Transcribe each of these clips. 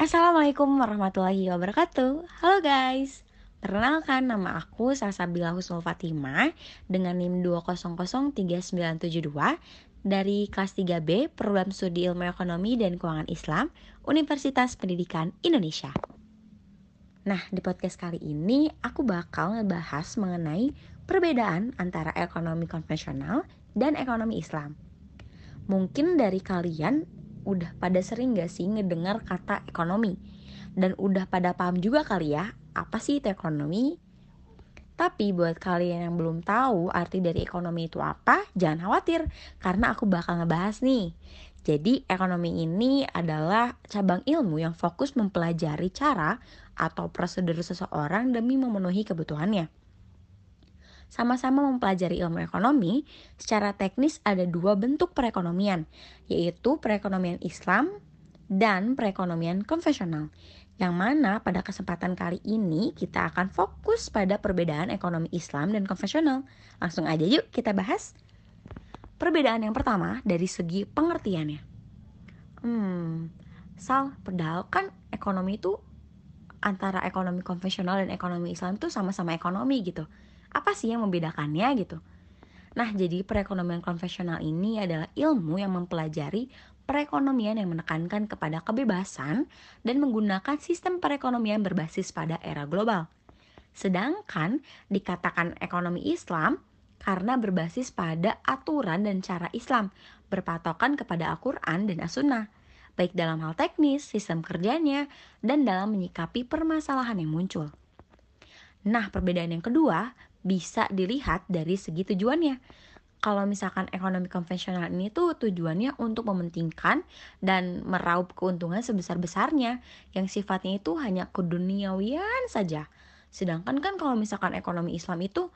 Assalamualaikum warahmatullahi wabarakatuh. Halo guys. Perkenalkan nama aku Salsabila Husnul Fatimah Dengan NIM 2003972 Dari kelas 3B Program Studi Ilmu Ekonomi dan Keuangan Islam Universitas Pendidikan Indonesia. Nah di podcast kali ini Aku bakal ngebahas mengenai Perbedaan antara ekonomi konvensional Dan ekonomi Islam. Mungkin dari kalian udah pada sering gak sih ngedengar kata ekonomi? Dan udah pada paham juga kali ya, apa sih itu ekonomi? Tapi buat kalian yang belum tahu arti dari ekonomi itu apa, jangan khawatir karena aku bakal ngebahas nih. Jadi ekonomi ini adalah cabang ilmu yang fokus mempelajari cara atau prosedur seseorang demi memenuhi kebutuhannya sama-sama mempelajari ilmu ekonomi, secara teknis ada dua bentuk perekonomian, yaitu perekonomian Islam dan perekonomian konvensional. Yang mana pada kesempatan kali ini kita akan fokus pada perbedaan ekonomi Islam dan konvensional. Langsung aja yuk kita bahas. Perbedaan yang pertama dari segi pengertiannya. Hmm, Sal, padahal kan ekonomi itu antara ekonomi konvensional dan ekonomi Islam itu sama-sama ekonomi gitu apa sih yang membedakannya gitu. Nah, jadi perekonomian konvensional ini adalah ilmu yang mempelajari perekonomian yang menekankan kepada kebebasan dan menggunakan sistem perekonomian berbasis pada era global. Sedangkan dikatakan ekonomi Islam karena berbasis pada aturan dan cara Islam, berpatokan kepada Al-Quran dan As-Sunnah, baik dalam hal teknis, sistem kerjanya, dan dalam menyikapi permasalahan yang muncul. Nah, perbedaan yang kedua bisa dilihat dari segi tujuannya. Kalau misalkan ekonomi konvensional ini tuh tujuannya untuk mementingkan dan meraup keuntungan sebesar-besarnya yang sifatnya itu hanya keduniawian saja. Sedangkan kan kalau misalkan ekonomi Islam itu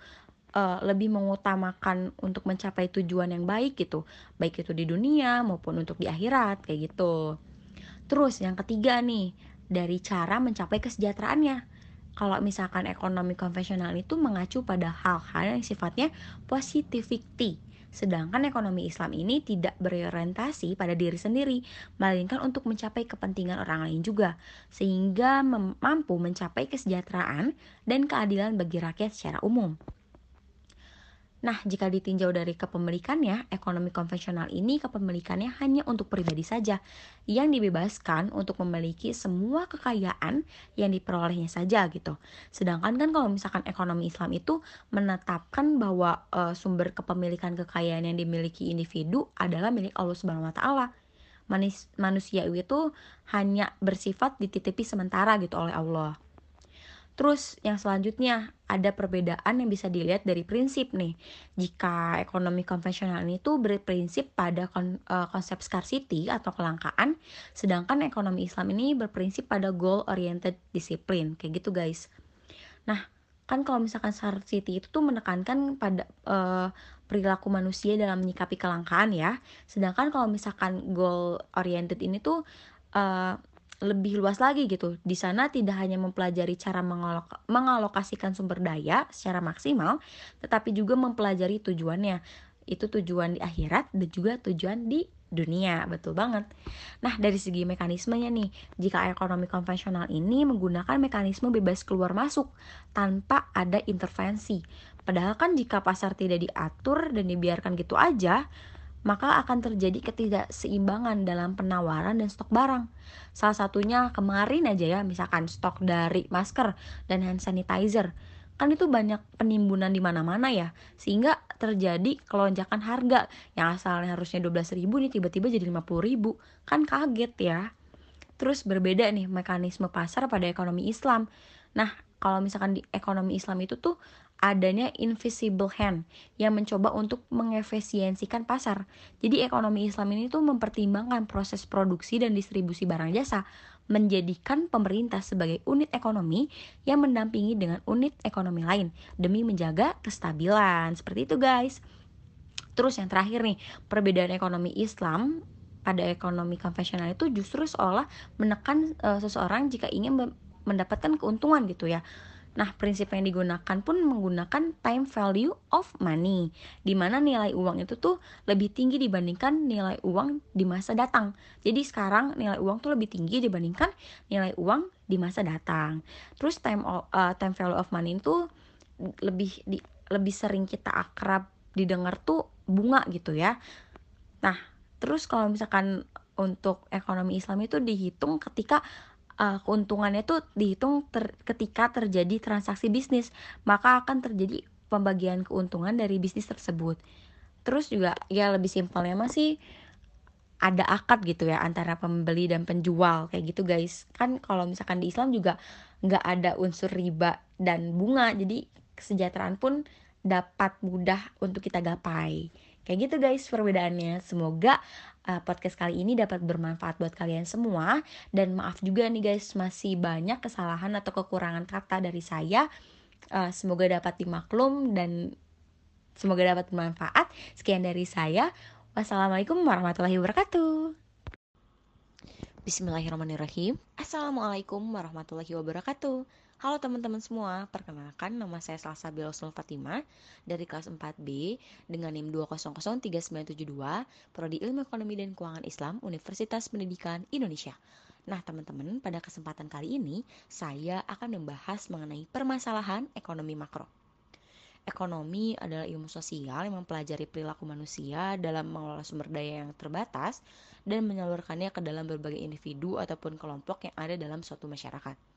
uh, lebih mengutamakan untuk mencapai tujuan yang baik gitu, baik itu di dunia maupun untuk di akhirat kayak gitu. Terus yang ketiga nih, dari cara mencapai kesejahteraannya kalau misalkan ekonomi konvensional itu mengacu pada hal-hal yang sifatnya positivity. Sedangkan ekonomi Islam ini tidak berorientasi pada diri sendiri, melainkan untuk mencapai kepentingan orang lain juga, sehingga mampu mencapai kesejahteraan dan keadilan bagi rakyat secara umum. Nah, jika ditinjau dari kepemilikannya, ekonomi konvensional ini kepemilikannya hanya untuk pribadi saja, yang dibebaskan untuk memiliki semua kekayaan yang diperolehnya saja gitu. Sedangkan kan kalau misalkan ekonomi Islam itu menetapkan bahwa e, sumber kepemilikan kekayaan yang dimiliki individu adalah milik Allah Subhanahu wa taala. Manusia itu hanya bersifat dititipi sementara gitu oleh Allah. Terus yang selanjutnya ada perbedaan yang bisa dilihat dari prinsip nih. Jika ekonomi konvensional ini tuh berprinsip pada kon, uh, konsep scarcity atau kelangkaan, sedangkan ekonomi Islam ini berprinsip pada goal oriented discipline kayak gitu guys. Nah, kan kalau misalkan scarcity itu tuh menekankan pada uh, perilaku manusia dalam menyikapi kelangkaan ya. Sedangkan kalau misalkan goal oriented ini tuh uh, lebih luas lagi gitu. Di sana tidak hanya mempelajari cara mengalok mengalokasikan sumber daya secara maksimal, tetapi juga mempelajari tujuannya. Itu tujuan di akhirat dan juga tujuan di dunia, betul banget. Nah, dari segi mekanismenya nih, jika ekonomi konvensional ini menggunakan mekanisme bebas keluar masuk tanpa ada intervensi. Padahal kan jika pasar tidak diatur dan dibiarkan gitu aja, maka akan terjadi ketidakseimbangan dalam penawaran dan stok barang. Salah satunya kemarin aja ya, misalkan stok dari masker dan hand sanitizer. Kan itu banyak penimbunan di mana-mana ya, sehingga terjadi kelonjakan harga yang asalnya harusnya 12.000 nih tiba-tiba jadi 50.000. Kan kaget ya. Terus berbeda nih mekanisme pasar pada ekonomi Islam. Nah, kalau misalkan di ekonomi Islam itu tuh adanya invisible hand yang mencoba untuk mengefisiensikan pasar. Jadi ekonomi Islam ini tuh mempertimbangkan proses produksi dan distribusi barang jasa, menjadikan pemerintah sebagai unit ekonomi yang mendampingi dengan unit ekonomi lain demi menjaga kestabilan. Seperti itu guys. Terus yang terakhir nih, perbedaan ekonomi Islam pada ekonomi konvensional itu justru seolah menekan uh, seseorang jika ingin mendapatkan keuntungan gitu ya Nah, prinsip yang digunakan pun menggunakan time value of money, di mana nilai uang itu tuh lebih tinggi dibandingkan nilai uang di masa datang. Jadi sekarang nilai uang tuh lebih tinggi dibandingkan nilai uang di masa datang. Terus time uh, time value of money itu lebih di, lebih sering kita akrab didengar tuh bunga gitu ya. Nah, terus kalau misalkan untuk ekonomi Islam itu dihitung ketika uh, keuntungannya itu dihitung ter ketika terjadi transaksi bisnis, maka akan terjadi pembagian keuntungan dari bisnis tersebut. Terus juga ya lebih simpelnya masih ada akad gitu ya antara pembeli dan penjual kayak gitu guys. Kan kalau misalkan di Islam juga nggak ada unsur riba dan bunga, jadi kesejahteraan pun dapat mudah untuk kita gapai. Kayak gitu guys perbedaannya. Semoga uh, podcast kali ini dapat bermanfaat buat kalian semua dan maaf juga nih guys masih banyak kesalahan atau kekurangan kata dari saya. Uh, semoga dapat dimaklum dan semoga dapat bermanfaat. Sekian dari saya. Wassalamualaikum warahmatullahi wabarakatuh. Bismillahirrahmanirrahim. Assalamualaikum warahmatullahi wabarakatuh. Halo teman-teman semua, perkenalkan nama saya Salsa Bilosul Fatima dari kelas 4B dengan NIM 2003972, Prodi Ilmu Ekonomi dan Keuangan Islam, Universitas Pendidikan Indonesia. Nah teman-teman, pada kesempatan kali ini saya akan membahas mengenai permasalahan ekonomi makro. Ekonomi adalah ilmu sosial yang mempelajari perilaku manusia dalam mengelola sumber daya yang terbatas dan menyalurkannya ke dalam berbagai individu ataupun kelompok yang ada dalam suatu masyarakat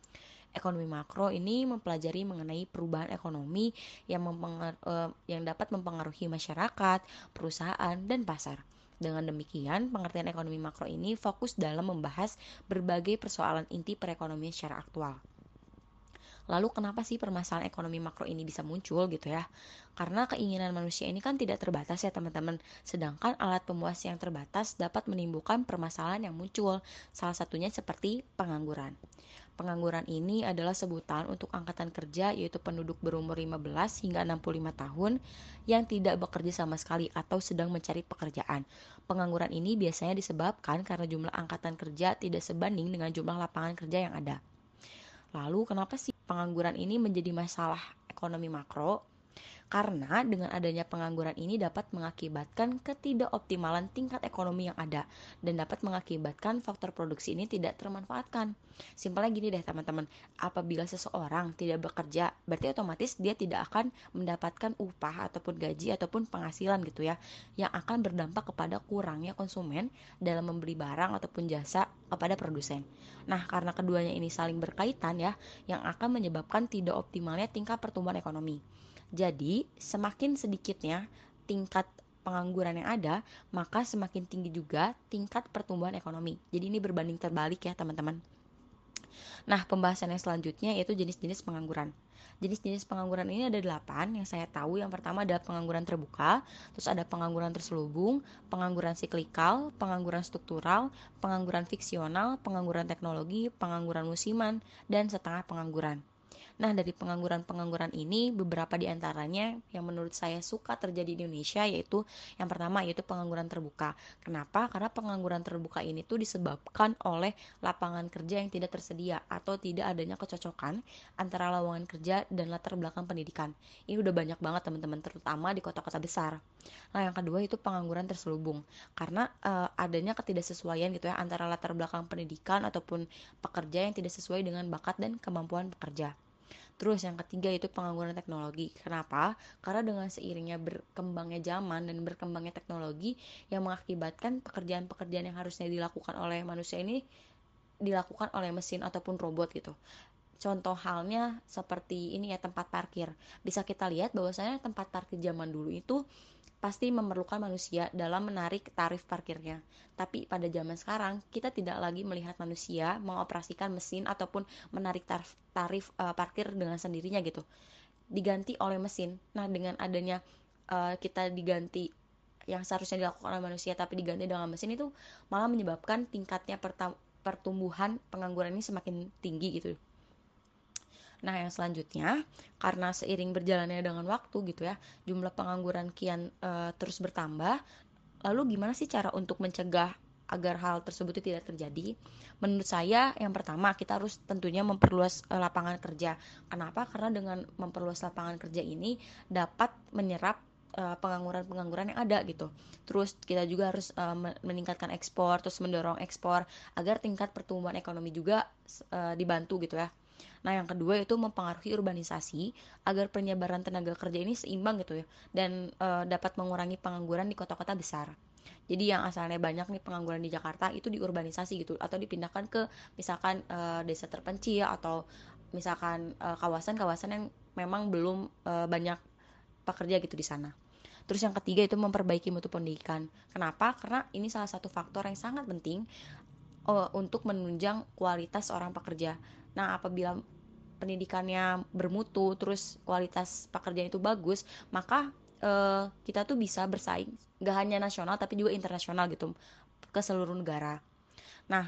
ekonomi makro ini mempelajari mengenai perubahan ekonomi yang, uh, yang dapat mempengaruhi masyarakat, perusahaan, dan pasar. Dengan demikian, pengertian ekonomi makro ini fokus dalam membahas berbagai persoalan inti perekonomian secara aktual. Lalu kenapa sih permasalahan ekonomi makro ini bisa muncul gitu ya? Karena keinginan manusia ini kan tidak terbatas ya teman-teman. Sedangkan alat pemuas yang terbatas dapat menimbulkan permasalahan yang muncul. Salah satunya seperti pengangguran. Pengangguran ini adalah sebutan untuk angkatan kerja yaitu penduduk berumur 15 hingga 65 tahun yang tidak bekerja sama sekali atau sedang mencari pekerjaan. Pengangguran ini biasanya disebabkan karena jumlah angkatan kerja tidak sebanding dengan jumlah lapangan kerja yang ada. Lalu kenapa sih pengangguran ini menjadi masalah ekonomi makro? Karena dengan adanya pengangguran ini dapat mengakibatkan ketidakoptimalan tingkat ekonomi yang ada dan dapat mengakibatkan faktor produksi ini tidak termanfaatkan. Simpelnya gini deh teman-teman, apabila seseorang tidak bekerja, berarti otomatis dia tidak akan mendapatkan upah ataupun gaji ataupun penghasilan gitu ya, yang akan berdampak kepada kurangnya konsumen dalam membeli barang ataupun jasa kepada produsen. Nah, karena keduanya ini saling berkaitan ya, yang akan menyebabkan tidak optimalnya tingkat pertumbuhan ekonomi. Jadi, semakin sedikitnya tingkat pengangguran yang ada, maka semakin tinggi juga tingkat pertumbuhan ekonomi. Jadi ini berbanding terbalik ya, teman-teman. Nah, pembahasan yang selanjutnya yaitu jenis-jenis pengangguran. Jenis-jenis pengangguran ini ada delapan yang saya tahu. Yang pertama ada pengangguran terbuka, terus ada pengangguran terselubung, pengangguran siklikal, pengangguran struktural, pengangguran fiksional, pengangguran teknologi, pengangguran musiman, dan setengah pengangguran. Nah, dari pengangguran-pengangguran ini beberapa di antaranya yang menurut saya suka terjadi di Indonesia yaitu yang pertama yaitu pengangguran terbuka. Kenapa? Karena pengangguran terbuka ini tuh disebabkan oleh lapangan kerja yang tidak tersedia atau tidak adanya kecocokan antara lowongan kerja dan latar belakang pendidikan. Ini udah banyak banget teman-teman terutama di kota-kota besar. Nah, yang kedua itu pengangguran terselubung. Karena uh, adanya ketidaksesuaian gitu ya antara latar belakang pendidikan ataupun pekerja yang tidak sesuai dengan bakat dan kemampuan pekerja. Terus yang ketiga itu pengangguran teknologi. Kenapa? Karena dengan seiringnya berkembangnya zaman dan berkembangnya teknologi yang mengakibatkan pekerjaan-pekerjaan yang harusnya dilakukan oleh manusia ini dilakukan oleh mesin ataupun robot gitu. Contoh halnya seperti ini ya tempat parkir. Bisa kita lihat bahwasanya tempat parkir zaman dulu itu pasti memerlukan manusia dalam menarik tarif parkirnya. Tapi pada zaman sekarang kita tidak lagi melihat manusia mengoperasikan mesin ataupun menarik tarif, tarif uh, parkir dengan sendirinya gitu. Diganti oleh mesin. Nah, dengan adanya uh, kita diganti yang seharusnya dilakukan oleh manusia tapi diganti dengan mesin itu malah menyebabkan tingkatnya pertumbuhan pengangguran ini semakin tinggi gitu Nah, yang selanjutnya karena seiring berjalannya dengan waktu gitu ya, jumlah pengangguran kian e, terus bertambah. Lalu gimana sih cara untuk mencegah agar hal tersebut tidak terjadi? Menurut saya yang pertama kita harus tentunya memperluas uh, lapangan kerja. Kenapa? Karena dengan memperluas lapangan kerja ini dapat menyerap pengangguran-pengangguran yang ada gitu. Terus kita juga harus meningkatkan ekspor, terus mendorong ekspor agar tingkat pertumbuhan ekonomi juga dibantu gitu ya. Nah, yang kedua itu mempengaruhi urbanisasi agar penyebaran tenaga kerja ini seimbang gitu ya dan e, dapat mengurangi pengangguran di kota-kota besar. Jadi yang asalnya banyak nih pengangguran di Jakarta itu diurbanisasi gitu atau dipindahkan ke misalkan e, desa terpencil atau misalkan kawasan-kawasan yang memang belum e, banyak pekerja gitu di sana. Terus yang ketiga itu memperbaiki mutu pendidikan. Kenapa? Karena ini salah satu faktor yang sangat penting untuk menunjang kualitas orang pekerja. Nah, apabila pendidikannya bermutu, terus kualitas pekerjaan itu bagus, maka uh, kita tuh bisa bersaing, gak hanya nasional tapi juga internasional gitu ke seluruh negara. Nah,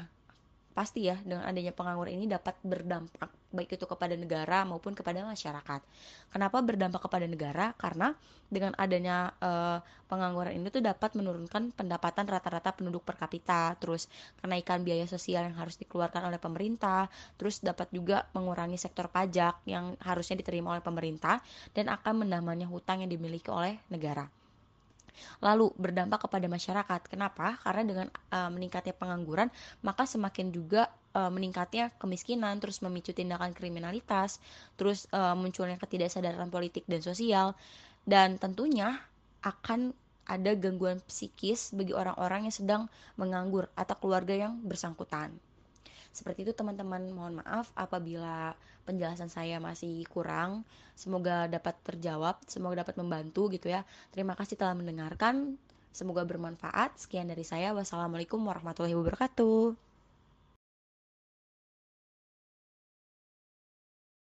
pasti ya dengan adanya pengangguran ini dapat berdampak baik itu kepada negara maupun kepada masyarakat. Kenapa berdampak kepada negara? Karena dengan adanya uh, pengangguran ini tuh dapat menurunkan pendapatan rata-rata penduduk per kapita, terus kenaikan biaya sosial yang harus dikeluarkan oleh pemerintah, terus dapat juga mengurangi sektor pajak yang harusnya diterima oleh pemerintah dan akan mendamanya hutang yang dimiliki oleh negara. Lalu berdampak kepada masyarakat. Kenapa? Karena dengan uh, meningkatnya pengangguran, maka semakin juga uh, meningkatnya kemiskinan, terus memicu tindakan kriminalitas, terus uh, munculnya ketidaksadaran politik dan sosial, dan tentunya akan ada gangguan psikis bagi orang-orang yang sedang menganggur atau keluarga yang bersangkutan. Seperti itu teman-teman, mohon maaf apabila penjelasan saya masih kurang. Semoga dapat terjawab, semoga dapat membantu gitu ya. Terima kasih telah mendengarkan. Semoga bermanfaat. Sekian dari saya. Wassalamualaikum warahmatullahi wabarakatuh.